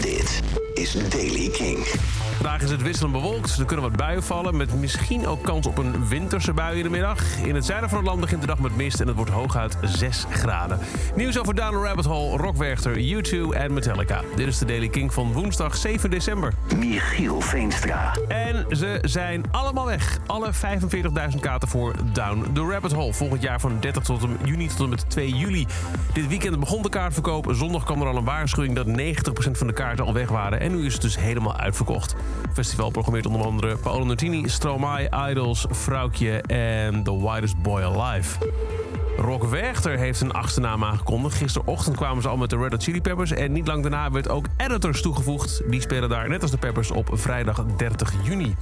Dit is Daily King. Vandaag is het wisselend bewolkt. Er kunnen wat buien vallen. Met misschien ook kans op een winterse bui in de middag. In het zuiden van het land begint de dag met mist. En het wordt hooguit 6 graden. Nieuws over Down the Rabbit Hole, Rockwerchter, U2 en Metallica. Dit is de Daily King van woensdag 7 december. Michiel Veenstra. En ze zijn allemaal weg. Alle 45.000 kaarten voor Down the Rabbit Hole. Volgend jaar van 30 tot en juni tot en met 2 juli. Dit weekend begon de kaartverkoop. Zondag kwam er al een waarschuwing dat 90% van de kaarten al weg waren. En nu is het dus helemaal uitverkocht. Festival programmeert onder andere Paolo Nutini, Stromae, Idols, Vrouwtje en The Widest Boy Alive. Rock Werchter heeft een achtste naam aangekondigd. Gisterochtend kwamen ze al met de Red Hot Chili Peppers. En niet lang daarna werd ook Editors toegevoegd. Die spelen daar net als de Peppers op vrijdag 30 juni.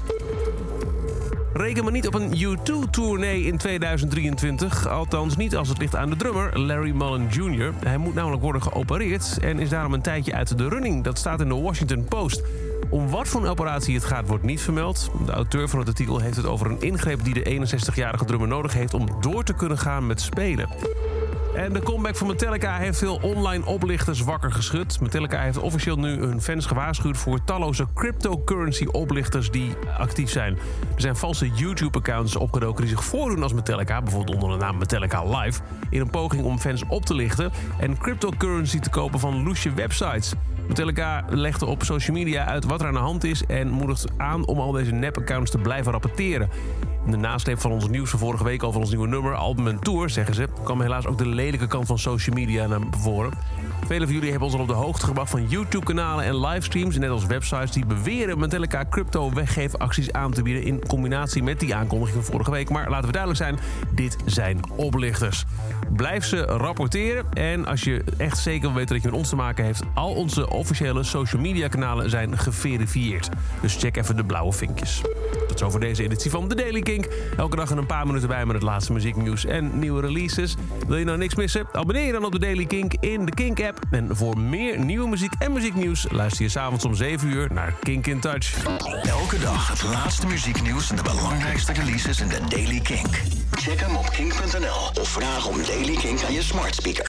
Reken maar niet op een U2-tournee in 2023. Althans niet als het ligt aan de drummer Larry Mullen Jr. Hij moet namelijk worden geopereerd en is daarom een tijdje uit de running. Dat staat in de Washington Post. Om wat voor een operatie het gaat, wordt niet vermeld. De auteur van het artikel heeft het over een ingreep die de 61-jarige drummer nodig heeft om door te kunnen gaan met spelen. En de comeback van Metallica heeft veel online oplichters wakker geschud. Metallica heeft officieel nu hun fans gewaarschuwd voor talloze cryptocurrency-oplichters die actief zijn. Er zijn valse YouTube-accounts opgedoken die zich voordoen als Metallica, bijvoorbeeld onder de naam Metallica Live, in een poging om fans op te lichten en cryptocurrency te kopen van loesje websites. Metallica legde op social media uit wat er aan de hand is en moedigt aan om al deze nep-accounts te blijven rapporteren. In de nasleep van ons nieuws van vorige week over ons nieuwe nummer, album en tour, zeggen ze, kwam helaas ook de lelijke kant van social media naar voren. Velen van jullie hebben ons al op de hoogte gebracht van YouTube-kanalen en livestreams, net als websites die beweren Metallica crypto-weggeefacties aan te bieden in combinatie met die aankondiging van vorige week. Maar laten we duidelijk zijn, dit zijn oplichters. Blijf ze rapporteren en als je echt zeker wil weten dat je met ons te maken heeft, al onze officiële social media kanalen zijn geverifieerd. Dus check even de blauwe vinkjes. Tot zover deze editie van The Daily Kink. Elke dag een paar minuten bij met het laatste muzieknieuws en nieuwe releases. Wil je nou Abonneer je dan op de Daily Kink in de Kink-app. En voor meer nieuwe muziek en muzieknieuws luister je s'avonds om 7 uur naar Kink in Touch. Elke dag het laatste muzieknieuws en de belangrijkste releases in de Daily Kink. Check hem op kink.nl of vraag om Daily Kink aan je smart speaker.